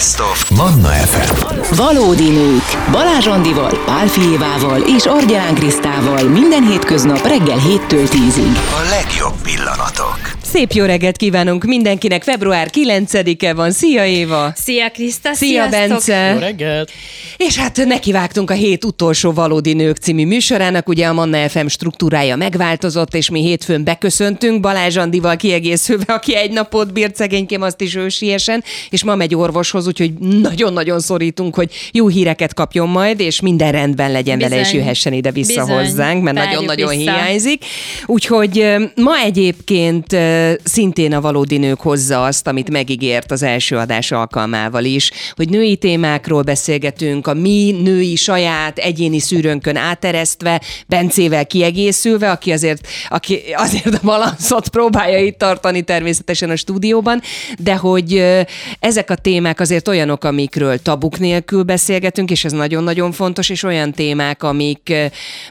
Best of Manna FM. Valódi nők. Balázs Andival, Pál Fijévával és Argyán Krisztával minden hétköznap reggel 7-től 10-ig. A legjobb pillanatok. Szép jó reggelt kívánunk mindenkinek. Február 9-e van. Szia Éva! Szia Kriszta, Szia sziasztok! Bence! Jó reggelt! És hát nekivágtunk a hét utolsó Valódi Nők című műsorának. Ugye a Manna FM struktúrája megváltozott, és mi hétfőn beköszöntünk Balázs Andival kiegészülve, aki egy napot bírt szegénykém, azt is ősiesen, és ma megy orvoshoz, úgyhogy nagyon-nagyon szorítunk, hogy jó híreket kapjon majd, és minden rendben legyen vele, és Bizony. jöhessen ide vissza Bizony. hozzánk, mert nagyon-nagyon hiányzik. Úgyhogy ma egyébként szintén a valódi nők hozza azt, amit megígért az első adás alkalmával is, hogy női témákról beszélgetünk, a mi női saját egyéni szűrőnkön áteresztve, Bencével kiegészülve, aki azért, aki azért a balanszot próbálja itt tartani természetesen a stúdióban, de hogy ezek a témák azért olyanok, amikről tabuk nélkül beszélgetünk, és ez nagyon-nagyon fontos, és olyan témák, amik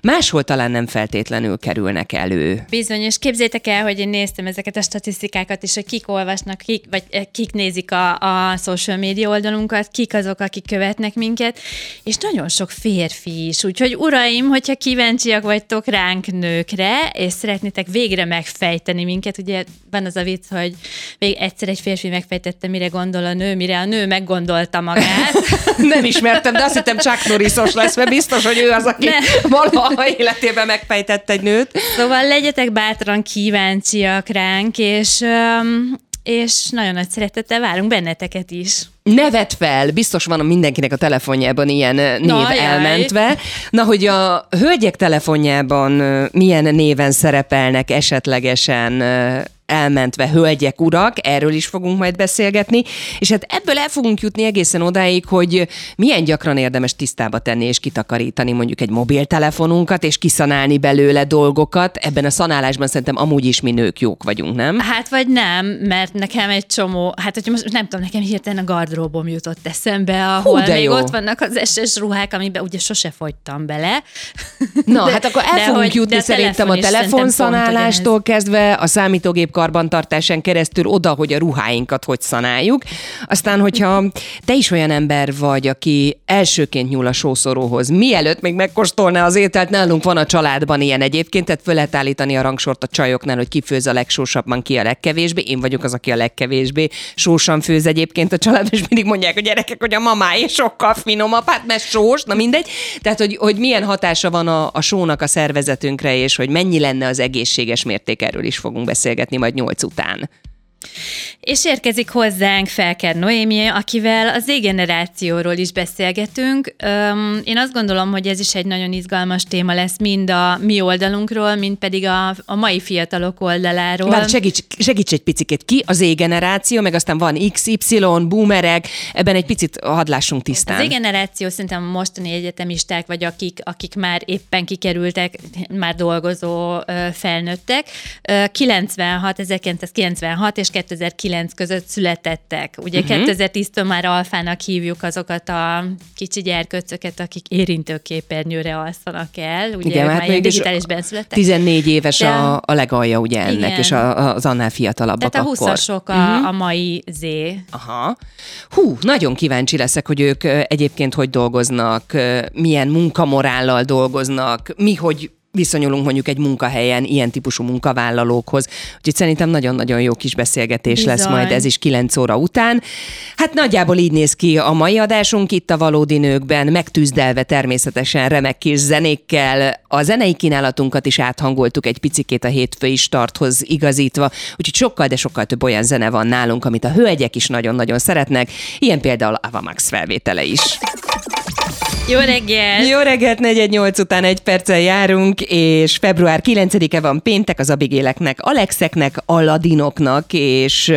máshol talán nem feltétlenül kerülnek elő. Bizony, és képzétek el, hogy én néztem ezeket a statisztikákat, és hogy kik olvasnak, kik, vagy eh, kik nézik a, a social media oldalunkat, kik azok, akik követnek minket, és nagyon sok férfi is. Úgyhogy uraim, hogyha kíváncsiak vagytok ránk nőkre, és szeretnétek végre megfejteni minket, ugye van az a vicc, hogy még egyszer egy férfi megfejtette, mire gondol a nő, mire a nő meggondolta magát. Nem ismertem, de azt hittem Chuck Norrisos lesz, mert biztos, hogy ő az, aki Ne. valaha életében megfejtett egy nőt. Szóval legyetek bátran kíváncsiak ránk, és, öm, és nagyon nagy szeretettel várunk benneteket is. Nevet fel, biztos van mindenkinek a telefonjában ilyen név Na, jaj. elmentve. Na, hogy a hölgyek telefonjában milyen néven szerepelnek esetlegesen elmentve hölgyek, urak, erről is fogunk majd beszélgetni, és hát ebből el fogunk jutni egészen odáig, hogy milyen gyakran érdemes tisztába tenni és kitakarítani mondjuk egy mobiltelefonunkat, és kiszanálni belőle dolgokat. Ebben a szanálásban szerintem amúgy is mi nők jók vagyunk, nem? Hát vagy nem, mert nekem egy csomó, hát hogyha most nem tudom, nekem hirtelen a gardróbom jutott eszembe, ahol de még jó. ott vannak az SS ruhák, amiben ugye sose fogytam bele. Na, De- hát akkor el de fogunk hogy- jutni de a szerintem a telefon is szerintem telefonszanálástól kezdve, a számítógép karbantartásán keresztül oda, hogy a ruháinkat hogy szanáljuk. Aztán, hogyha te is olyan ember vagy, aki elsőként nyúl a sószoróhoz, mielőtt még megkóstolná az ételt, nálunk van a családban ilyen egyébként, tehát föl lehet állítani a rangsort a csajoknál, hogy ki főz a legsósabban, ki a legkevésbé. Én vagyok az, aki a legkevésbé sósan főz egyébként a családban, és mindig mondják, hogy gyerekek, hogy a mamáé sokkal finomabb, hát mert sós, na mindegy. Tehát, hogy, hogy milyen hatása van a, a sónak a szervezetünkre, és hogy mennyi lenne az egészséges mérték, erről is fogunk beszélgetni majd nyolc után. És érkezik hozzánk Felker Noémi, akivel az Z-generációról is beszélgetünk. Öm, én azt gondolom, hogy ez is egy nagyon izgalmas téma lesz, mind a mi oldalunkról, mind pedig a, a mai fiatalok oldaláról. Várj, segíts, segíts egy picit ki, az Z-generáció, meg aztán van XY, boomerek, ebben egy picit hadd lássunk tisztán. Az generáció szerintem a mostani egyetemisták, vagy akik, akik már éppen kikerültek, már dolgozó felnőttek, ö, 96, 1996 és 2009 között születettek. Ugye Mhm. uh-huh. 2010-től már alfának hívjuk azokat a kicsi gyerkőcöket, akik érintőképernyőre alszanak el. Ugye Igen, hát mégis digitális benszülettek. 14 éves De- a, a legalja ugye ennek, Igen. és a, az annál fiatalabbak Tehát a akkor. 20-asok a, Mhm. uh-huh. a mai Z. Aha. Hú, nagyon kíváncsi leszek, hogy ők egyébként hogy dolgoznak, milyen munkamorállal dolgoznak, mi hogy viszonyulunk mondjuk egy munkahelyen ilyen típusú munkavállalókhoz. Úgyhogy szerintem nagyon-nagyon jó kis beszélgetés lesz Bizony. majd ez is 9 óra után. Hát nagyjából így néz ki a mai adásunk itt a Valódi Nőkben, megtűzdelve természetesen remek kis zenékkel. A zenei kínálatunkat is áthangoltuk egy picikét a hétfői starthoz igazítva, úgyhogy sokkal, de sokkal több olyan zene van nálunk, amit a hölgyek is nagyon-nagyon szeretnek, ilyen például Ava Max felvétele is. Jó reggel! Jó reggelt, 418 után egy perccel járunk, és február 9-e van péntek az Abigéleknek, Alexeknek, Aladinoknak, és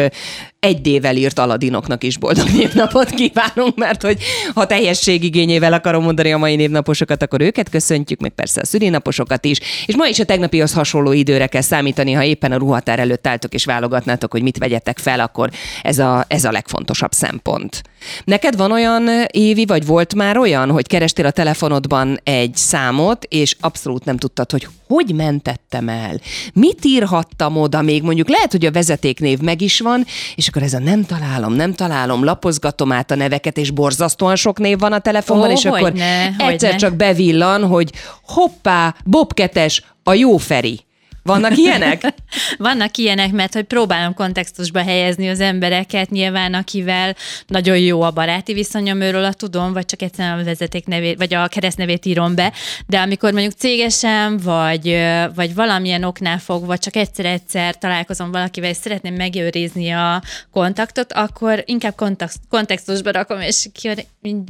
egy D-vel írt Aladinoknak is boldog névnapot kívánunk, mert hogy ha teljességigényével akarom mondani a mai névnaposokat, akkor őket köszöntjük, meg persze a szülinaposokat is. És ma is a tegnapihoz hasonló időre kell számítani, ha éppen a ruhatár előtt álltok és válogatnátok, hogy mit vegyetek fel, akkor ez a, ez a legfontosabb szempont. Neked van olyan évi, vagy volt már olyan, hogy kerestél a telefonodban egy számot, és abszolút nem tudtad, hogy hogy mentettem el, mit írhattam oda még, mondjuk lehet, hogy a vezetéknév meg is van, és akkor ez a nem találom, nem találom, lapozgatom át a neveket, és borzasztóan sok név van a telefonban, Ó, és akkor hogyne, egyszer hogyne. csak bevillan, hogy hoppá, Bobketes, a jó Feri. Vannak ilyenek? Vannak ilyenek, mert hogy próbálom kontextusba helyezni az embereket, nyilván akivel nagyon jó a baráti viszonyom, őről a tudom, vagy csak egyszerűen a vezeték nevét, vagy a keresztnevét írom be, de amikor mondjuk cégesen, vagy, vagy valamilyen oknál fogva csak egyszer-egyszer találkozom valakivel, és szeretném megőrizni a kontaktot, akkor inkább kontext, kontextusba rakom, és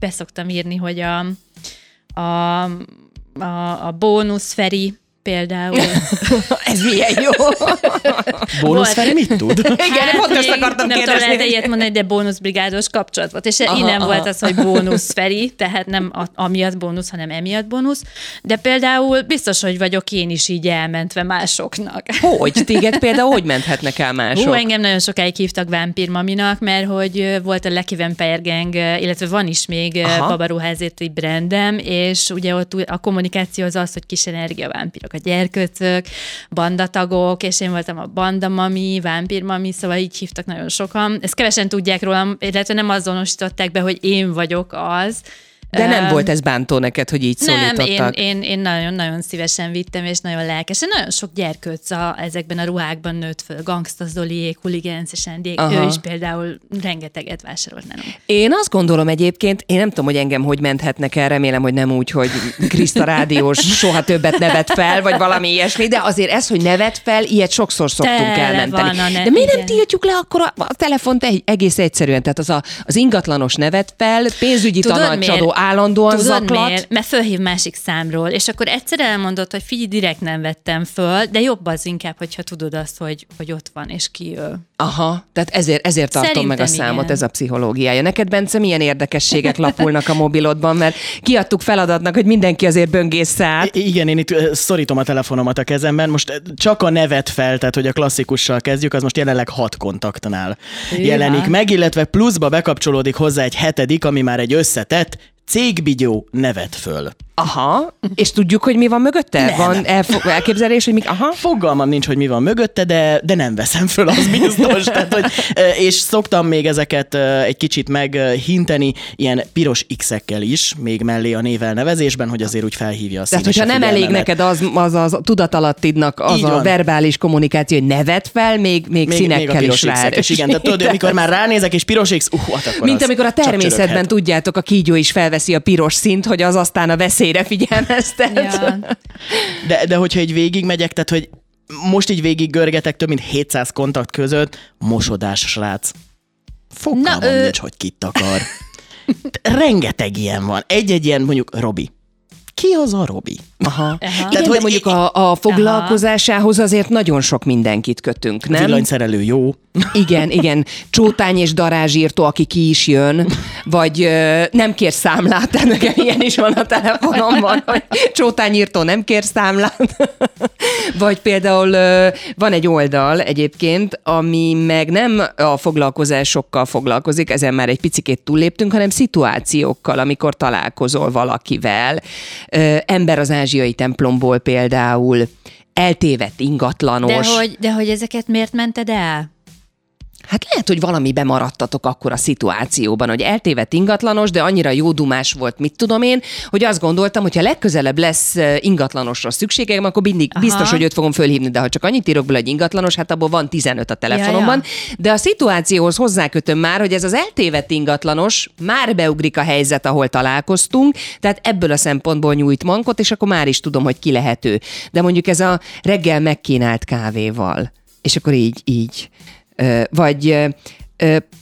beszoktam írni, hogy a, a, a, a bónusz Feri például. ez milyen jó. Bónusz Feri mit tud? Igen, hát, pont ezt akartam nem kérdezni. tudom, lehet ilyet mondani, de bónuszbrigádos kapcsolat volt. És Aha, innen aha. volt az, hogy bónusz Feri, tehát nem a, amiatt bónusz, hanem emiatt bónusz. De például biztos, hogy vagyok én is így elmentve másoknak. Hogy? Téged például hogy menthetnek el mások? Hú, engem nagyon sokáig hívtak vámpírmaminak, mert hogy volt a Lucky Vampire Gang, illetve van is még Aha. babaruházéti brandem, és ugye ott a kommunikáció az az, hogy kis energia vámpírok, a gyerköcök, bandatagok, és én voltam a bandamami, vámpírmami, szóval így hívtak nagyon sokan. Ezt kevesen tudják rólam, illetve nem azonosították be, hogy én vagyok az, De nem volt ez bántó neked, hogy így nem, én, szólítottak? én, én nagyon-nagyon szívesen vittem, és nagyon lelkesen. Nagyon sok gyerkőc a, ezekben a ruhákban nőtt föl. Gangsta Zoliék, Huligánc és Andiék. Ő is például rengeteget vásárolt nálunk. Én azt gondolom egyébként, én nem tudom, hogy engem hogy menthetnek el, remélem, hogy nem úgy, hogy Kriszta rádiós soha többet nevet fel, vagy valami ilyesmi, de azért ez, hogy nevet fel, ilyet sokszor szoktunk Tele elmenteni. van ne- de miért nem igen. tiltjuk le akkor a, a telefont egész egyszerűen? Tehát az, a, az ingatlanos nevet fel, pénzügyi Tudod tanácsadó miért? Állandóan Tudod zaklat. miért? Mert fölhív másik számról, és akkor egyszer elmondod, hogy figyelj, direkt nem vettem föl, de jobb az inkább, hogyha tudod azt, hogy, hogy ott van, és kijön. Aha, tehát ezért, ezért tartom meg a Szerintem számot, igen. ez a pszichológiája. Neked, Bence, milyen érdekességek lapulnak a mobilodban, mert kiadtuk feladatnak, hogy mindenki azért böngészze át. I- Igen, én itt szorítom a telefonomat a kezemben. Most csak a nevet fel, tehát hogy a klasszikussal kezdjük, az most jelenleg hat kontaktnál Hűha. jelenik meg, illetve pluszba bekapcsolódik hozzá egy hetedik, ami már egy összetett cégbigyó nevet föl. Aha, és tudjuk, hogy mi van mögötte? Nem. Van elfo- elképzelés, hogy mi... Aha. Fogalmam nincs, hogy mi van mögötte, de, de nem veszem föl, az biztos. Tehát, hogy, és szoktam még ezeket egy kicsit meghinteni ilyen piros X-ekkel is, még mellé a névelnevezésben, hogy azért úgy felhívja a Tehát, hogyha a nem elég neked az, az, az tudatalattidnak az Így a van. verbális kommunikáció, hogy nevet fel, még, még, még, színekkel még a piros is rá. X-ek is, igen. Tehát tudod, amikor már ránézek, és piros X, uh, hát akkor Mint amikor a természetben tudjátok, a kígyó is felveszi a piros szint, hogy az aztán a veszélyre figyelmeztet. Ja. De, de hogyha így végig megyek, tehát hogy most így végig görgetek több mint 700 kontakt között, mosodás srác. Fogalmam Na, ő- nincs, hogy kit akar. Rengeteg ilyen van. Egy-egy ilyen, mondjuk Robi. Ki az a Robi? Aha. Aha. Igen, Tehát, de hogy mondjuk a, a foglalkozásához azért nagyon sok mindenkit kötünk, nem? Villanyszerelő jó. Igen, igen. Csótány és darázsírtó, aki ki is jön, vagy ö, nem kér számlát, tehát nekem ilyen is van a telefonomban, hogy csótányírtó nem kér számlát. vagy például ö, van egy oldal egyébként, ami meg nem a foglalkozásokkal foglalkozik, ezen már egy picikét túlléptünk, hanem szituációkkal, amikor találkozol valakivel. Ö, ember az ázsiai templomból például, eltévedt ingatlanos. De hogy, de hogy ezeket miért mented el? Hát lehet, hogy valami bemaradtatok akkor a szituációban, hogy eltévedt ingatlanos, de annyira jó dumás volt, mit tudom én, hogy azt gondoltam, hogy ha legközelebb lesz ingatlanosra szükségem, akkor mindig Aha. biztos, hogy őt fogom fölhívni, de ha csak annyit írok bele, hogy ingatlanos, hát abból van 15 a telefonomban. Ja, De a szituációhoz hozzákötöm már, hogy ez az eltévedt ingatlanos már beugrik a helyzet, ahol találkoztunk, tehát ebből a szempontból nyújt mankot, és akkor már is tudom, hogy ki lehető. De mondjuk ez a reggel megkínált kávéval, és akkor így, így. Vagy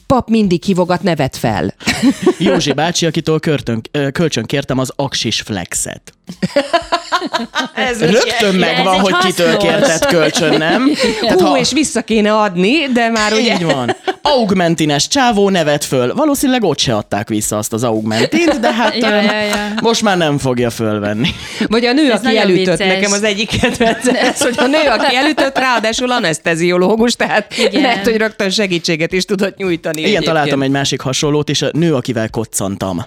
pap mindig hívogat, nevet fel. Józsi bácsi, akitől körtön, kölcsön kértem az Axis Flexet. Ez Rögtön megvan, egy hogy kitől kérted kölcsön, nem? Tehát Hú, ha- és vissza kéne adni, de már ugye... Így van. Augmentines csávó nevet föl. Valószínűleg ott se adták vissza azt az augmentint, de hát Ja, ja, ja. most már nem fogja fölvenni. Vagy a nő, Ez aki elütött, vicces. nekem az egyik kedvencem, ez, hogy a nő, aki elütött, ráadásul anesteziológus, tehát Igen. lehet, hogy rögtön segítséget is tudott nyújtani. Igen, egyébként. találtam egy másik hasonlót, és a nő, akivel koccantam.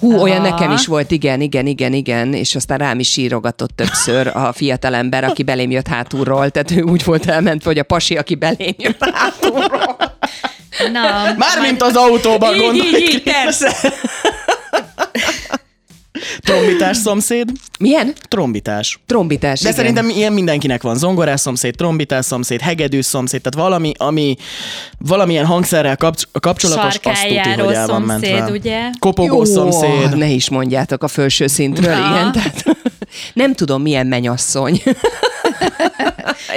Hú, olyan Aha. nekem is volt, igen, igen, igen, igen, és aztán rám is sírogatott többször a fiatalember, aki belém jött hátulról, tehát ő úgy volt elmentve, hogy a pasi, aki belém jött hátulról. Na, Mármint az autóban Így, gondolj. így, így, persze. Trombitás szomszéd? Milyen? Trombitás. Trombitás, De igen. szerintem ilyen mindenkinek van. Zongorás szomszéd, trombitás szomszéd, hegedűs szomszéd, tehát valami, ami valamilyen hangszerrel kapcs- kapcsolatos, azt Sarkáljáró hogy el van szomszéd, mentve. ugye? Kopogó szomszéd. Ne is mondjátok a felső szintről, Na. igen. Tehát, nem tudom, milyen menyasszony.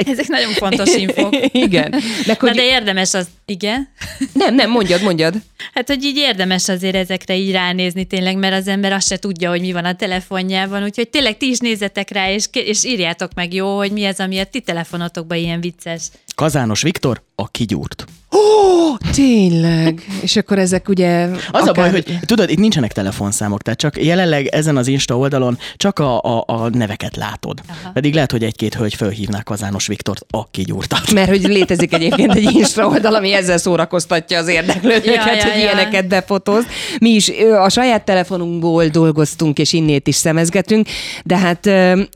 Ezek nagyon fontos infok. igen. Meg, Na hogy... de érdemes az, igen. Nem, nem, mondjad, mondjad. Hát, hogy így érdemes azért ezekre így ránézni tényleg, mert az ember azt se tudja, hogy mi van a telefonjában, úgyhogy tényleg ti is nézzetek rá, és, és írjátok meg jó, hogy mi az, ami a ti telefonotokban ilyen vicces. Kazános Viktor, a kigyúrt. Ó, tényleg. És akkor ezek ugye... Az a baj, hogy tudod, itt nincsenek telefonszámok, tehát csak jelenleg ezen az Insta oldalon csak a, a, a neveket látod. Aha. Pedig lehet, hogy egy-két hölgy fölhívnák Kazános Viktort a kigyúrtat. Mert hogy létezik egyébként egy Insta oldal, ami ezzel szórakoztatja az érdeklődőket, Ja, ja, hogy ja. ilyeneket befotóz. Mi is a saját telefonunkból dolgoztunk, és innét is szemezgetünk, de hát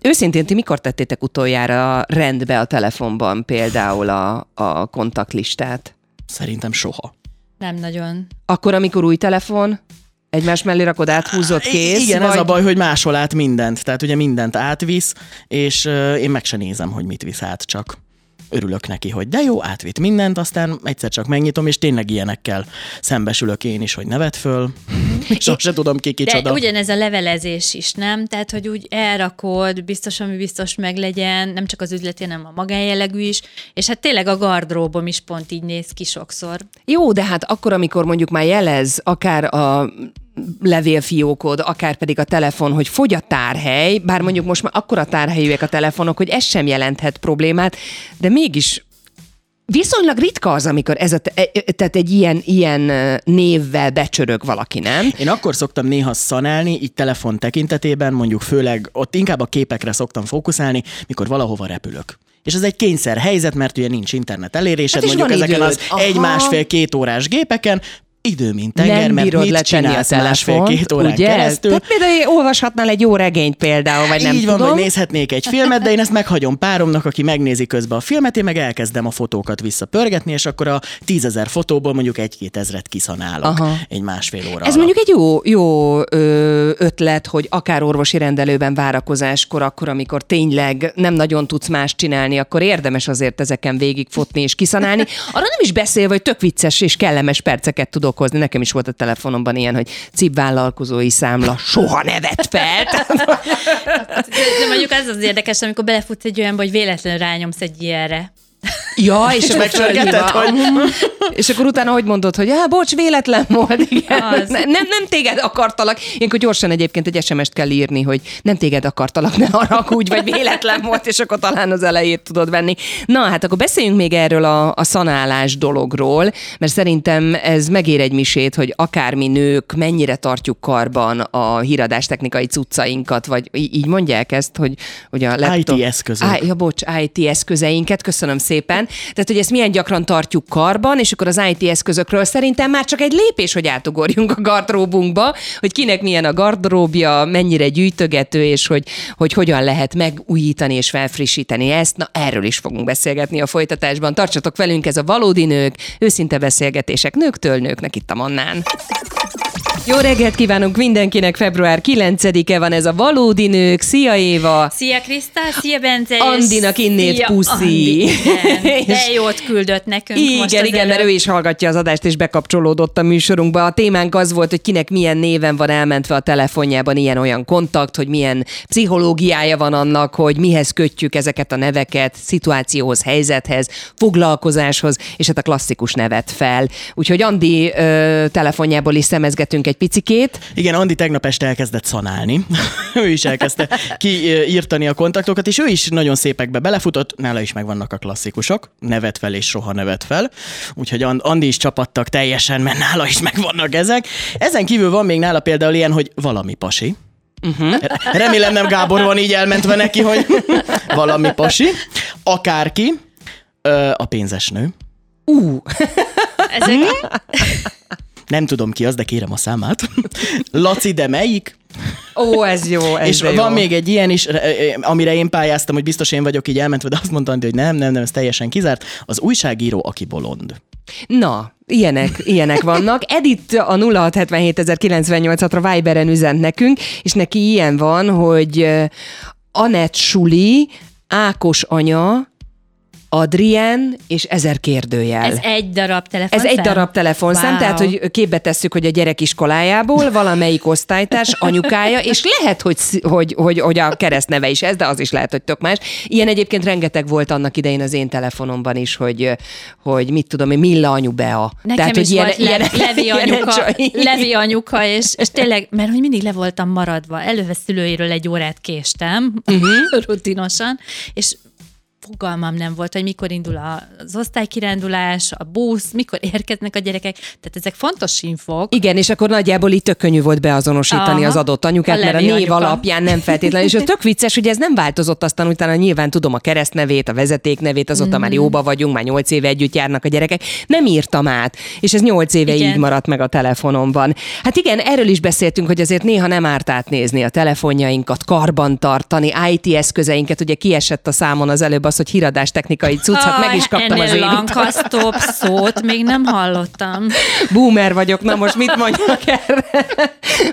őszintén ti mikor tettétek utoljára rendbe a telefonban például a, a kontaktlistát? Szerintem soha. Nem nagyon. Akkor, amikor új telefon, egymás mellé rakod, áthúzott, kész? Igen, vagy... ez a baj, hogy máshol át mindent. Tehát ugye mindent átvisz, és én meg se nézem, hogy mit visz át, csak örülök neki, hogy de jó, átvitt mindent, aztán egyszer csak megnyitom, és tényleg ilyenekkel szembesülök én is, hogy nevet föl, és azt se tudom ki De kicsoda. ugyanez a levelezés is, nem? Tehát, hogy úgy elrakod, biztos, ami biztos meglegyen, nem csak az üzleti, hanem a magánjellegű is, és hát tényleg a gardróbom is pont így néz ki sokszor. Jó, de hát akkor, amikor mondjuk már jelez akár a levélfiókod, akár pedig a telefon, hogy fogy a tárhely, bár mondjuk most már akkora tárhelyűek a telefonok, hogy ez sem jelenthet problémát, de mégis viszonylag ritka az, amikor ez a, te- e- tehát egy ilyen, ilyen névvel becsörög valaki, nem? Én akkor szoktam néha szanálni, így telefon tekintetében, mondjuk főleg ott inkább a képekre szoktam fókuszálni, mikor valahova repülök. És ez egy kényszer helyzet, mert ugye nincs internet elérésed, Hát mondjuk ezeken időd. az egy, Aha. másfél, két órás gépeken, idő, mint tenger, nem mert bírod mit letenni a telefont, másfél-két órán ugye? keresztül. Tehát például olvashatnál egy jó regényt például, vagy nem Így van, tudom. hogy nézhetnék egy filmet, de én ezt meghagyom páromnak, aki megnézi közben a filmet, én meg elkezdem a fotókat visszapörgetni, és akkor a tízezer fotóból mondjuk egy-két ezret kiszanálok Aha. egy másfél óra Ez alatt. mondjuk egy jó, jó ötlet, hogy akár orvosi rendelőben várakozáskor, akkor, amikor tényleg nem nagyon tudsz más csinálni, akkor érdemes azért ezeken végigfotni és kiszanálni. Arra nem is beszélve, hogy tök vicces és kellemes perceket tud okozni. Nekem is volt a telefonomban ilyen, hogy cip vállalkozói számla soha ne vett fel. De, de mondjuk az az érdekes, amikor belefutsz egy olyanba, hogy véletlenül rányomsz egy ilyenre. Ja, és, megcsörgeted, fölhívva. hogy- És akkor utána hogy mondod, hogy ah, bocs, véletlen volt. Igen. Az. Ne, nem, nem téged akartalak. Ilyenkor gyorsan egyébként egy SMS-t kell írni, hogy nem téged akartalak, ne haragudj, vagy véletlen volt, és akkor talán az elejét tudod venni. Na, hát akkor beszéljünk még erről a, a szanálás dologról, mert szerintem ez megér egy misét, hogy akármi nők mennyire tartjuk karban a híradás technikai cuccainkat, vagy így mondják ezt, hogy, hogy a laptop... IT eszközök. Á, ja, bocs, IT eszközeinket, köszönöm szépen. Tehát, hogy ezt milyen gyakran tartjuk karban, és akkor az IT eszközökről szerintem már csak egy lépés, hogy átugorjunk a gardróbunkba, hogy kinek milyen a gardróbja, mennyire gyűjtögető, és hogy, hogy hogyan lehet megújítani és felfrissíteni ezt. Na, erről is fogunk beszélgetni a folytatásban. Tartsatok velünk, ez a Valódi Nők, őszinte beszélgetések nőktől nőknek itt a Mannán. Jó reggelt kívánunk mindenkinek, február 9-e van ez a Valódi Nők. Szia Éva! Szia Kriszta, szia Bence! Andinak innét szia, puszi. Andi, igen. De jót küldött nekünk most Igen, igen, mert ő is hallgatja az adást, és bekapcsolódott a műsorunkba. A témánk az volt, hogy kinek milyen néven van elmentve a telefonjában ilyen-olyan kontakt, hogy milyen pszichológiája van annak, hogy mihez kötjük ezeket a neveket, szituációhoz, helyzethez, foglalkozáshoz, és hát a klasszikus nevet fel. Úgyhogy Andi ö, telefonjából is szemezgetünk egy picikét. Igen, Andi tegnap este elkezdett szanálni. ő is elkezdte kiírtani a kontaktokat, és ő is nagyon szépekbe belefutott, nála is megvannak a klasszikusok, nevet fel és soha nevet fel, úgyhogy And- Andi is csapattak teljesen, mert nála is megvannak ezek. Ezen kívül van még nála például ilyen, hogy valami pasi. Uh-huh. Remélem nem Gábor van így elmentve neki, hogy valami pasi. Akárki, a pénzes nő. Ú, Ezek, Hm? Nem tudom ki az, de kérem a számát. Laci, de melyik? ó, ez jó, ez És van jó. még egy ilyen is, re- amire én pályáztam, hogy biztos én vagyok így elmentve, de azt mondta, Andi, hogy nem, nem, nem, ez teljesen kizárt. Az újságíró, aki bolond. Na, ilyenek, ilyenek vannak. Edith a 0677 Viberen üzent nekünk, és neki ilyen van, hogy Anett Suli, Ákos anya, Adrien és ezer kérdőjel. Ez egy darab telefon. Ez egy darab telefonszám, Wow. tehát hogy képbe tesszük, hogy a gyerek iskolájából valamelyik osztálytárs anyukája, és lehet, hogy, hogy, hogy, hogy a keresztneve is ez, de az is lehet, hogy tök más. Ilyen egyébként rengeteg volt annak idején az én telefonomban is, hogy, hogy mit tudom én, Milla anyu Bea. Nekem tehát, is hogy volt ilyen, Levi anyuka, csak- Levi anyuka, és, és tényleg, mert hogy mindig le voltam maradva. Előve szülőiről egy órát késtem, uh-huh. rutinosan, és fogalmam nem volt, hogy mikor indul az osztálykirándulás, a busz, mikor érkeznek a gyerekek. Tehát ezek fontos infók. Igen, és akkor nagyjából itt tök könnyű volt beazonosítani Aha. az adott anyukát, A mert a név anyuka. alapján nem feltétlenül. És ez tök vicces, hogy ez nem változott aztán utána nyilván tudom a keresztnevét, a vezetéknevét, azóta Mm. már jóba vagyunk, már nyolc éve együtt járnak a gyerekek. Nem írtam át, és ez nyolc éve Igen. így maradt meg a telefonomban. Hát igen, erről is beszéltünk, hogy azért néha nem árt átnézni a telefonjainkat, karban tartani, IT eszközeinket. Ugye kiesett a számon az előbb az, hogy híradás technikai cucc, hát meg is kaptam az ennél évit. lankasztop szót még nem hallottam. Boomer vagyok, na most mit mondjak erre?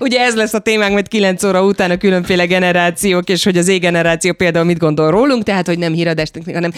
Ugye ez lesz a témánk majd 9 óra után a különféle generációk, és hogy az Z-generáció például mit gondol rólunk, tehát hogy nem híradás technika, hanem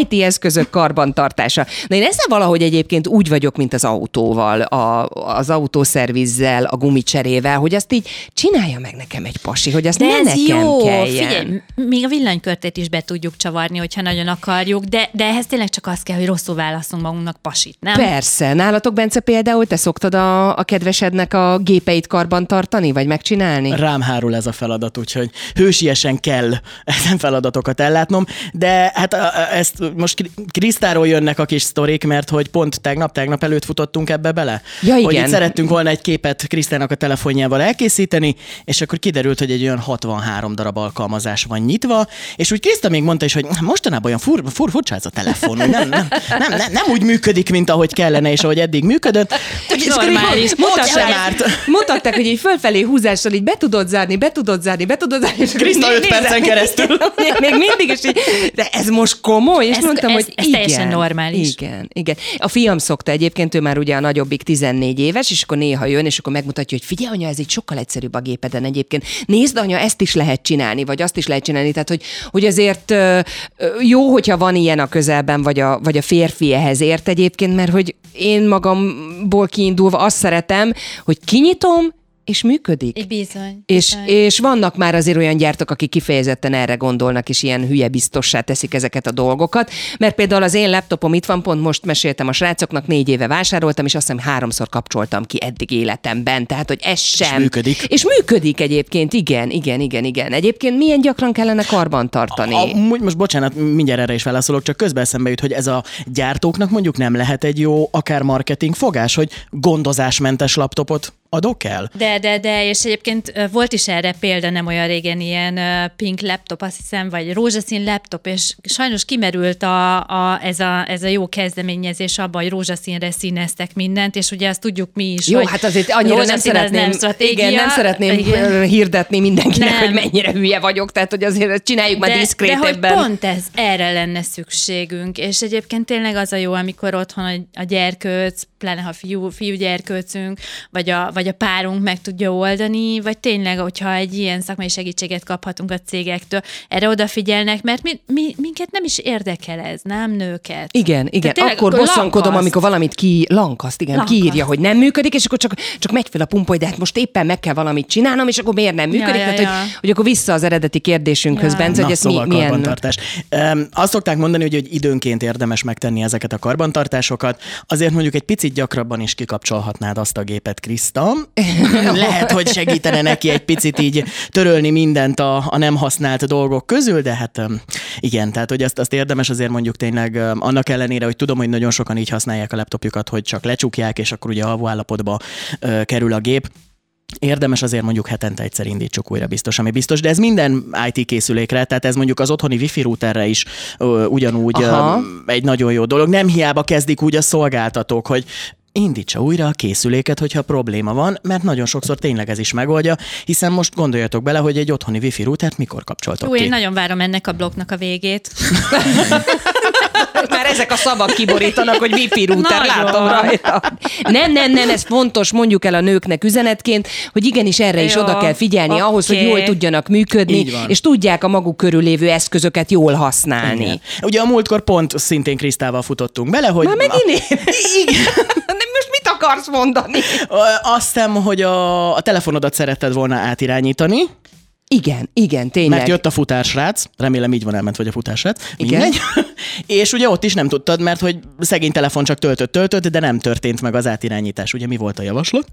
IT eszközök karbantartása. Na én ezzel valahogy egyébként úgy vagyok, mint az autóval, a, az autószervizzel, a gumicserével, hogy azt így csinálja meg nekem egy pasi, hogy azt De ne ez nekem jó, kelljen. figyelj, még a villanykörtét is be tudjuk csavarni, hogyha nagyon akarjuk, de, de ehhez tényleg csak az kell, hogy rosszul válaszunk magunknak pasit, nem? Persze. Nálatok, Bence, például te szoktad a, a kedvesednek a gépeit karban tartani, vagy megcsinálni? Rám hárul ez a feladat, úgyhogy hősiesen kell ezen feladatokat ellátnom, de hát ezt most Kri- Krisztáról jönnek a kis sztorik, mert hogy pont tegnap, tegnap előtt futottunk ebbe bele. Ja, Hogy igen. itt szerettünk volna egy képet Krisztának a telefonjával elkészíteni, és akkor kiderült, hogy egy olyan 63 darab alkalmazás van nyitva, és úgy Kriszta még mondta is, hogy mostanában olyan fur, fur, furcsa ez a telefon, nem, nem, nem, nem, nem, úgy működik, mint ahogy kellene, és ahogy eddig működött. És normális. Mutatták, mutatták, hogy így fölfelé húzással így be tudod zárni, be tudod zárni, be tudod zárni. És Kriszta még öt percen nézem, keresztül. Még, még mindig is így, de ez most komoly? És Ez- mondtam, ez- hogy ez igen. teljesen normális. Igen, igen. A fiam szokta egyébként, ő már ugye a nagyobbik 14 éves, és akkor néha jön, és akkor megmutatja, hogy figyelj, anya, ez így sokkal egyszerűbb a gépeden egyébként. Nézd, anya, ezt is lehet csinálni, vagy azt is lehet csinálni. Tehát, hogy, hogy azért jó, hogyha van ilyen a közelben, vagy a, vagy a férfi ehhez ért egyébként, mert hogy én magamból kiindulva azt szeretem, hogy kinyitom, és működik. Egy bizony. És, bizony. és vannak már azért olyan gyártók, akik kifejezetten erre gondolnak, és ilyen hülye biztossá teszik ezeket a dolgokat. Mert például az én laptopom itt van, pont most meséltem a srácoknak, négy éve vásároltam, és azt hiszem háromszor kapcsoltam ki eddig életemben. Tehát, hogy ez sem. működik. És működik egyébként, igen, igen, igen, igen. Egyébként milyen gyakran kellene karban tartani? Amúgy most bocsánat, mindjárt erre is válaszolok, csak közben eszembe jut, hogy ez a gyártóknak mondjuk nem lehet egy jó akár marketing fogás, hogy gondozásmentes laptopot adok el? De, de, de, és egyébként volt is erre példa nem olyan régen ilyen pink laptop, azt hiszem, vagy rózsaszín laptop, és sajnos kimerült a, a, ez, a, ez a jó kezdeményezés abban, hogy rózsaszínre színeztek mindent, és ugye azt tudjuk mi is, Jó, hogy hát azért annyira nem szeretném, nem stratégia. igen, nem szeretném Igen. hirdetni mindenkinek, Nem. hogy mennyire hülye vagyok, tehát hogy azért csináljuk már de, de hogy diszkrétebben. pont ez, erre lenne szükségünk, és egyébként tényleg az a jó, amikor otthon a, a gyerkőc, pláne ha fiú, fiú gyerkőcünk, vagy a, vagy a párunk meg tudja oldani, vagy tényleg, hogyha egy ilyen szakmai segítséget kaphatunk a cégektől, erre odafigyelnek, mert mi, mi, minket nem is érdekel ez, nem nőket. Igen, igen. Tényleg akkor akkor bosszankodom, lankaszt. amikor valamit ki, lankaszt, igen, Lankaszt. kiírja, hogy nem működik, és akkor csak, csak megy fel a pumpa, hogy de hát most éppen meg kell valamit csinálnom, és akkor miért nem működik? Ja, ja, Tehát, ja. Hogy, hogy akkor vissza az eredeti kérdésünkhöz, Ja. Bence, hogy ez szóval mi, milyen... karbantartás. Um, azt szokták mondani, hogy, hogy időnként érdemes megtenni ezeket a karbantartásokat. Azért mondjuk egy picit gyakrabban is kikapcsolhatnád azt a gépet, Kriszta. Lehet, hogy segítene neki egy picit így törölni mindent a, a nem használt dolgok közül, de hát igen, tehát hogy azt, azt érdemes azért mondjuk tényleg annak ellenére, hogy tudom, hogy nagyon sokan így használják a laptopjukat, hogy csak lecsukják, és akkor ugye alvó állapotba kerül a gép. Érdemes azért mondjuk hetente egyszer indítsuk újra biztos, ami biztos, de ez minden IT készülékre, tehát ez mondjuk az otthoni wifi routerre is ö, ugyanúgy ö, egy nagyon jó dolog. Nem hiába kezdik úgy a szolgáltatók, hogy indítsa újra a készüléket, hogyha probléma van, mert nagyon sokszor tényleg ez is megoldja, hiszen most gondoljatok bele, hogy egy otthoni wifi routert mikor kapcsoltok Jó, ki. én nagyon várom ennek a blokknak a végét. Már ezek a szavak kiborítanak, hogy wifi router, látom rajta. Nem, nem, nem, ez fontos, mondjuk el a nőknek üzenetként, hogy igenis erre is Jó, oda kell figyelni oké. ahhoz, hogy jól tudjanak működni, és tudják a maguk körül lévő eszközöket jól használni. Igen. Ugye a múltkor pont szintén Krisztával futottunk bele, hogy... Már megint én? Igen. Nem, most mit akarsz mondani? Azt hiszem, hogy a, a telefonodat szeretted volna átirányítani, Igen, igen, tényleg. mert jött a futársrác, remélem így van elment, vagy a futársrác, Igen. mindegy. És ugye ott is nem tudtad, mert hogy szegény telefon csak töltött, töltött, de nem történt meg az átirányítás. Ugye mi volt a javaslat?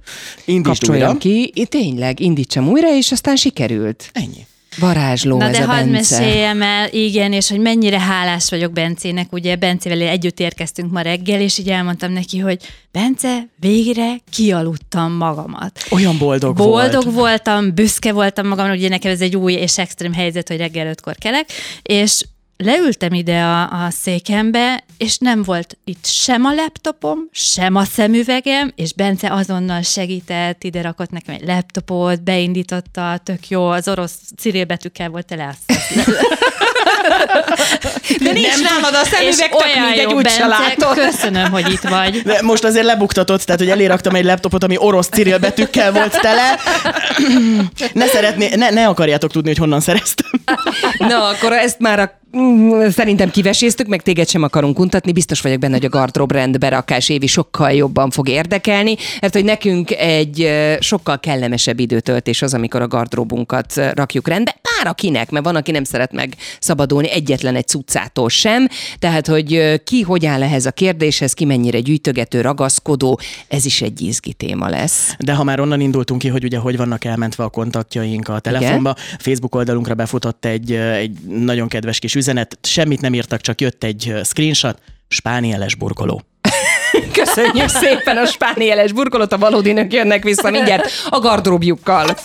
Indítsd újra. Ki, Én tényleg, indítsam újra, és aztán sikerült. Ennyi. Varázsló Na ez de a hadd meséljem el, igen, és hogy mennyire hálás vagyok Bencének, ugye Bencével együtt érkeztünk ma reggel, és így elmondtam neki, hogy Bence, végre kialudtam magamat. Olyan boldog, Boldog volt. voltam, büszke voltam magam, ugye nekem ez egy új és extrém helyzet, hogy reggel ötkor kelek, és leültem ide a, a székembe, és nem volt itt sem a laptopom, sem a szemüvegem, és Bence azonnal segített, ide rakott nekem egy laptopot, beindította, tök jó, az orosz cirilbetűkkel volt tele. De nincs Nem nálad a szemüveg, tök mindegy, úgy se látod. köszönöm, hogy itt vagy. De most azért lebuktatott, tehát hogy eléraktam egy laptopot, ami orosz Cyril betűkkel volt tele. Ne, szeretné, ne, ne akarjátok tudni, hogy honnan szereztem. Na, akkor ezt már a Szerintem kiveséztük, meg téged sem akarunk untatni. Biztos vagyok benne, hogy a gardrób rendberakás évi sokkal jobban fog érdekelni, mert hogy nekünk egy sokkal kellemesebb időtöltés az, amikor a gardróbunkat rakjuk rendbe. Bár akinek, mert van, aki nem szeret meg szabadulni egyetlen egy cuccától sem. Tehát, hogy ki hogy áll ehhez a kérdéshez, ki mennyire gyűjtögető, ragaszkodó, ez is egy izgi téma lesz. De ha már onnan indultunk ki, hogy ugye hogy vannak elmentve a kontaktjaink a telefonba, Facebook oldalunkra befutott egy, egy nagyon kedves kis üzenet, semmit nem írtak, csak jött egy screenshot, spánieles burkoló. Köszönjük szépen a spánieles burkolót, a valódi nők jönnek vissza mindjárt a gardróbjukkal.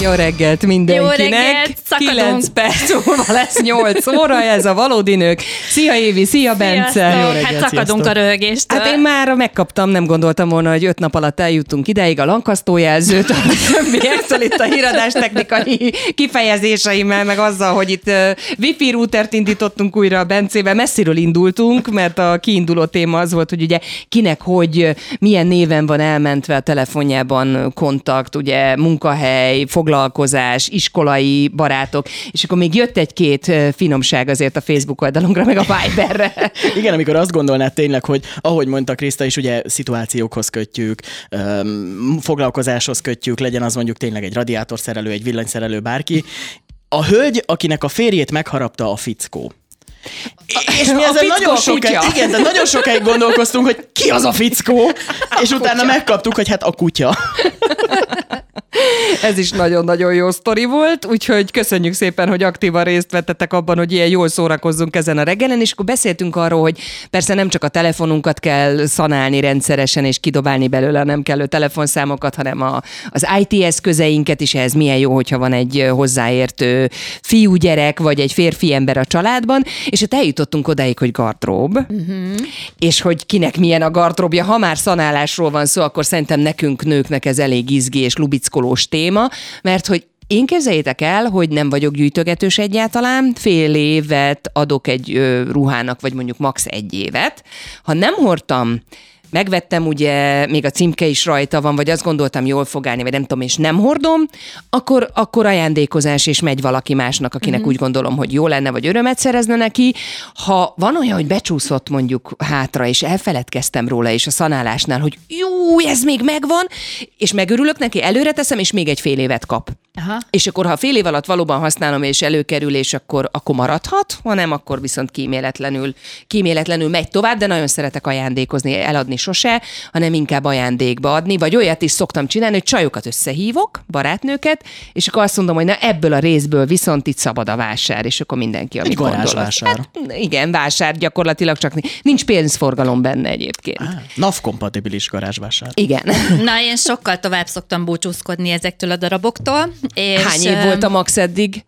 Jó reggelt mindenkinek! Jó reggelt, szakadunk. 9 perc múlva lesz 8 óra, ez a valódi nők. Szia Évi, szia Bence! Jó reggelt, hát szakadunk sziasztok. a röhögéstől. Hát én már megkaptam, nem gondoltam volna, hogy öt nap alatt eljutunk ideig a lankasztójelzőt, többiektől itt a híradás technikai kifejezéseimmel, meg azzal, hogy itt wifi routert indítottunk újra a Bencével. Messziről indultunk, mert a kiinduló téma az volt, hogy ugye kinek hogy, milyen néven van elmentve a telefonjában kontakt, ugye munkahely, foglalkozás, iskolai barátok, és akkor még jött egy-két finomság azért a Facebook oldalunkra, meg a Viberre. Igen, amikor azt gondolnád tényleg, hogy ahogy mondta Kriszta is, ugye szituációkhoz kötjük, foglalkozáshoz kötjük, legyen az mondjuk tényleg egy radiátorszerelő, egy villanyszerelő, bárki. A hölgy, akinek a férjét megharapta a fickó. És mi A ezzel nagyon a sokáig, kutya. igen, de nagyon sokáig gondolkoztunk, hogy ki az a fickó, és utána megkaptuk, hogy hát a kutya. Ez is nagyon-nagyon jó sztori volt, úgyhogy köszönjük szépen, hogy aktívan részt vettetek abban, hogy ilyen jól szórakozzunk ezen a reggelen, és akkor beszéltünk arról, hogy persze nem csak a telefonunkat kell szanálni rendszeresen és kidobálni belőle a nem kellő telefonszámokat, hanem a, az IT eszközeinket is, ehhez milyen jó, hogyha van egy hozzáértő fiúgyerek, vagy egy férfi ember a családban, és ott eljutottunk odáig, hogy gardrób, uh-huh. és hogy kinek milyen a gardróbja. Ha már szanálásról van szó, akkor szerintem nekünk nőknek ez elég izgi és lubickolós téma, mert hogy én képzeljétek el, hogy nem vagyok gyűjtögetős egyáltalán, fél évet adok egy ruhának, vagy mondjuk max. egy évet. Ha nem hordtam, megvettem, ugye még a címke is rajta van, vagy azt gondoltam, jól fog állni, vagy nem tudom, és nem hordom, akkor, akkor ajándékozás, és megy valaki másnak, akinek úgy gondolom, hogy jó lenne, vagy örömet szerezne neki. Ha van olyan, hogy becsúszott mondjuk hátra, és elfeledkeztem róla, és a szanálásnál, hogy jó, ez még megvan, és megörülök neki, előre teszem, és még egy fél évet kap. Aha. És akkor, ha fél év alatt valóban használom, és előkerül, és akkor, akkor maradhat, ha nem, akkor viszont kíméletlenül, kíméletlenül megy tovább, de nagyon szeretek ajándékozni, eladni sose, hanem inkább ajándékba adni, vagy olyat is szoktam csinálni, hogy csajokat összehívok, barátnőket, és akkor azt mondom, hogy na ebből a részből viszont itt szabad a vásár, és akkor mindenki, amit gondol. az- garázsvásár. Hát, igen, vásár gyakorlatilag, csak nincs pénzforgalom benne egyébként. NAV-kompatibilis garázsvásár. Igen. Na, én sokkal tovább szoktam búcsúzkodni ezektől a daraboktól. És, Hány év volt a max eddig?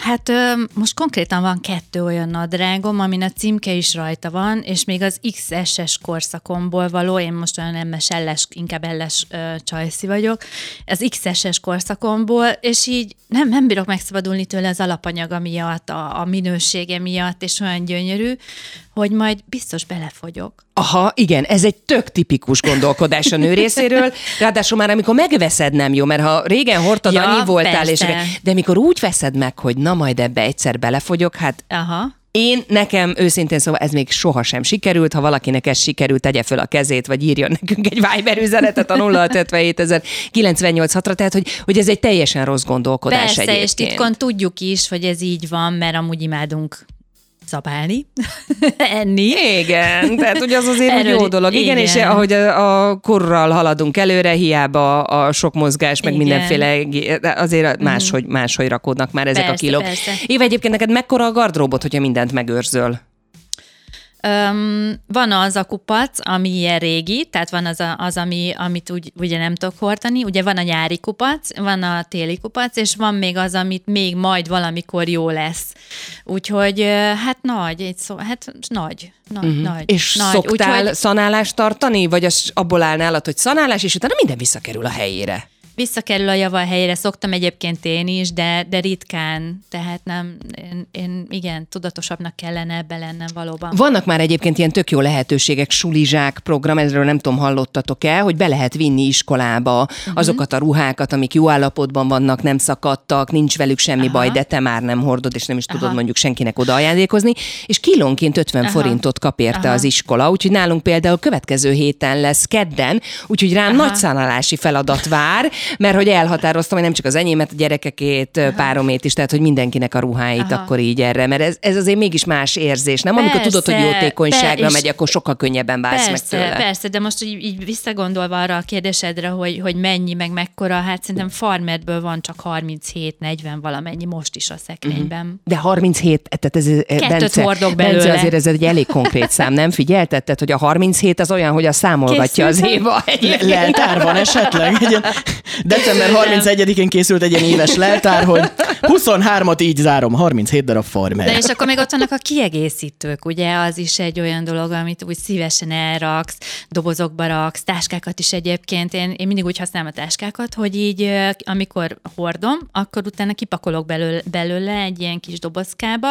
Hát most konkrétan van kettő olyan nadrágom, amin a címke is rajta van, és még az XS-es korszakomból való, én most olyan MS elles, inkább elles csajszi vagyok, az XS-es korszakomból, és így nem, nem bírok megszabadulni tőle az alapanyaga miatt, a, a minősége miatt, és olyan gyönyörű, hogy majd biztos belefogyok. Aha, igen, ez egy tök tipikus gondolkodás a nő részéről. Ráadásul már amikor megveszed nem jó, mert ha régen hordtad, Ja, annyi voltál, és, de mikor úgy veszed meg, hogy na majd ebbe egyszer belefogyok, hát Aha. én, nekem őszintén szóval ez még sohasem sikerült, ha valakinek ez sikerült, tegye föl a kezét, vagy írjon nekünk egy Viber üzenetet a 0657 98 ra tehát hogy, hogy ez egy teljesen rossz gondolkodás Persze, és egyébként. titkon tudjuk is, hogy ez így van, mert amúgy imádunk zabálni, enni. Igen, tehát ugye az azért Erről- jó dolog. Igen, igen. és ahogy a, a korral haladunk előre, hiába a sok mozgás, meg Igen. Mhm. mindenféle, de azért máshogy, máshogy rakódnak már ezek a Persze, kilók. persze. Éva, egyébként neked mekkora a gardróbot, hogyha mindent megőrzöl? Öm, van az a kupac, ami ilyen régi, tehát van az, a, az ami, amit úgy, ugye nem tudok hordani, ugye van a nyári kupac, van a téli kupac, és van még az, amit még majd valamikor jó lesz. Úgyhogy hát nagy, egy szó, hát nagy, nagy, uh-huh. nagy. És nagy. szoktál Úgyhogy szanálást tartani, vagy az abból áll nálad, hogy szanálás, és utána minden visszakerül a helyére? Visszakerül a java helyére, szoktam egyébként én is, de, de ritkán, tehát nem, én, én igen, tudatosabbnak kellene ebbe lennem valóban. Vannak már egyébként ilyen tök jó lehetőségek, sulizsák program, ezről nem tudom, hallottatok-e, hogy be lehet vinni iskolába uh-huh. azokat a ruhákat, amik jó állapotban vannak, nem szakadtak, nincs velük semmi Aha. baj, de te már nem hordod, és nem is tudod Aha. mondjuk senkinek oda ajándékozni, és kilónként 50 Aha. forintot kap érte Aha. az iskola, úgyhogy nálunk például következő héten lesz kedden, úgyhogy rám nagy szánalási feladat vár, mert hogy elhatároztam, hogy nem csak az enyémet, a gyerekekét, Aha. páromét is, tehát hogy mindenkinek a ruháit Aha. akkor így erre, mert ez, ez azért mégis más érzés, nem? Amikor tudod, hogy Persze, jótékonyságra per- megy, akkor sokkal könnyebben válsz meg Persze, tőle. persze, de most így, így visszagondolva arra a kérdésedre, hogy, hogy mennyi, meg mekkora, hát szerintem farmerből van csak 37-40 valamennyi most is a szekrényben. Uh-huh. De 37, tehát ez, ez Bence, hordok Bence, belőle. azért ez egy elég konkrét szám, nem figyelted? hogy a 37 az olyan, hogy a számolgatja az Készültem. Éva. Le- egyébként. leltár van esetleg? Egy december 31-én készült egy ilyen éves leltár, hogy 23-at így zárom, 37 darab farmer. De és akkor még ott vannak a kiegészítők, ugye az is egy olyan dolog, amit úgy szívesen elraksz, dobozokba raksz, táskákat is egyébként. Én, én mindig úgy használom a táskákat, hogy így amikor hordom, akkor utána kipakolok belőle, belőle egy ilyen kis dobozkába,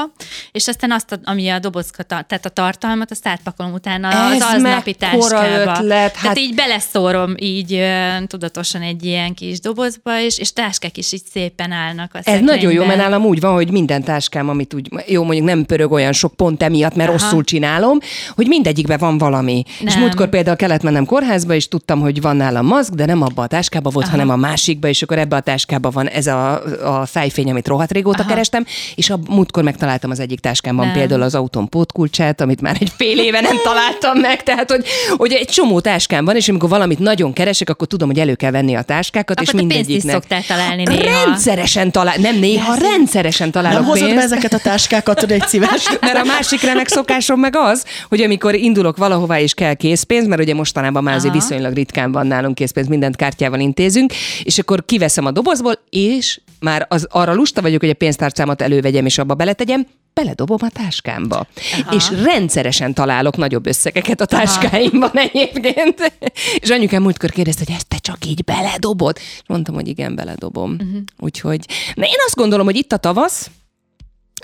és aztán azt, a- ami a dobozka, tehát a tartalmat, azt átpakolom utána Ez az aznapi táskába. ötlet, hát- Tehát így beleszórom így tudatosan egy ilyen kis dobozba, és, és táskák is így szépen állnak a Ez nagyon jó, mert nálam úgy van, hogy minden táskám, amit úgy, jó, mondjuk nem pörög olyan sok pont emiatt, mert Aha. rosszul csinálom, hogy mindegyikben van valami. Nem. És múltkor például kellett mennem kórházba, és tudtam, hogy van nálam maszk, de nem abba a táskába volt, Aha. hanem a másikba, és akkor ebbe a táskába van ez a, a szájfény, amit rohadt régóta Aha. kerestem, és a múltkor megtaláltam az egyik táskámban Nem. például az autóm pótkulcsát, amit már egy fél éve nem találtam meg, tehát hogy, hogy egy csomó táskám van, és amikor valamit nagyon keresek, akkor tudom, hogy elő kell venni a táskákat, Akkor és te pénzt is mindegyiknek. szoktál találni néha. Rendszeresen talál, nem néha, rendszeresen találok Nem hozod be ezeket a táskákat, tudod, egy szíves? Mert a másik remek szokásom meg az, hogy amikor indulok valahová és kell készpénz, mert ugye mostanában már azért viszonylag ritkán van nálunk készpénz, mindent kártyával intézünk, és akkor kiveszem a dobozból, és már az, arra lusta vagyok, hogy a pénztárcámat elővegyem és abba beletegyem, beledobom a táskámba. Aha. És rendszeresen találok nagyobb összegeket a táskáimban egyébként. És anyukám múltkor kérdezte, hogy ezt te csak így beledobod? És mondtam, hogy igen, beledobom. Uh-huh. Úgyhogy, na én azt gondolom, hogy itt a tavasz,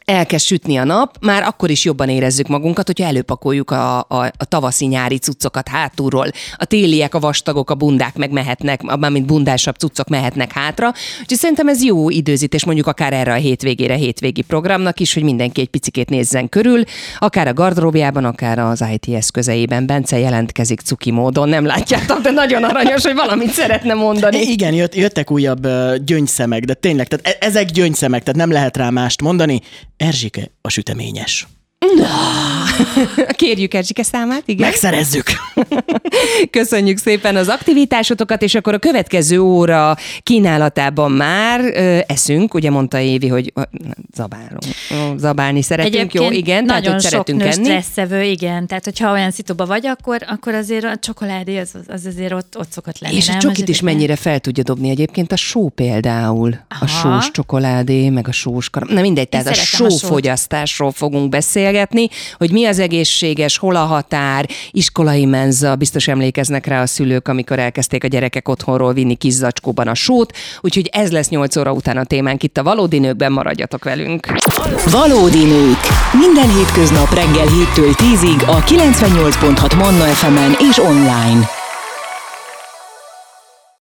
elkezd sütni a nap, már akkor is jobban érezzük magunkat, hogyha előpakoljuk a, a, a tavaszi-nyári cuccokat hátulról. A téliek, a vastagok, a bundák meg mehetnek, mármint bundásabb cuccok mehetnek hátra. Úgyhogy szerintem ez jó időzítés mondjuk akár erre a hétvégére, hétvégi programnak is, hogy mindenki egy picikét nézzen körül, akár a gardróbjában, akár az IT eszközeiben. Bence jelentkezik cuki módon, nem látjátok, de nagyon aranyos, hogy valamit szeretne mondani. I- Igen, jött, jöttek újabb gyöngyszemek, de tényleg, tehát e- ezek gyöngyszemek, tehát nem lehet rá mást mondani. Erzsike a süteményes. Kérjük Erzsike számát, igen. Megszerezzük. Köszönjük szépen az aktivitásotokat, és akkor a következő óra kínálatában már ö, eszünk, ugye mondta Évi, hogy ö, zabálunk, Ö, zabálni szeretünk, jó, igen, nagyon tehát hogy sok szeretünk nő enni. stresszevő, igen. Tehát, hogyha olyan szituba vagy, akkor, akkor azért a csokoládé az, az azért ott, ott szokott lenni. És a nem? csokit Az is mennyire fel tudja dobni egyébként a só például. A Aha. sós csokoládé, meg a sós karam. Na mindegy, tehát a szeretem a sót. sófogyasztásról fogunk beszélgetni, hogy mi az egészséges, hol a határ, iskolai menza, biztos emlékeznek rá a szülők, amikor elkezdték a gyerekek otthonról vinni kis zacskóban a sót, úgyhogy ez lesz 8 óra után a témánk itt a Valódi Nőkben, maradjatok velünk. Valódi nők. Minden hétköznap reggel 7-től 10-ig a 98.6 Manna FM-en és online.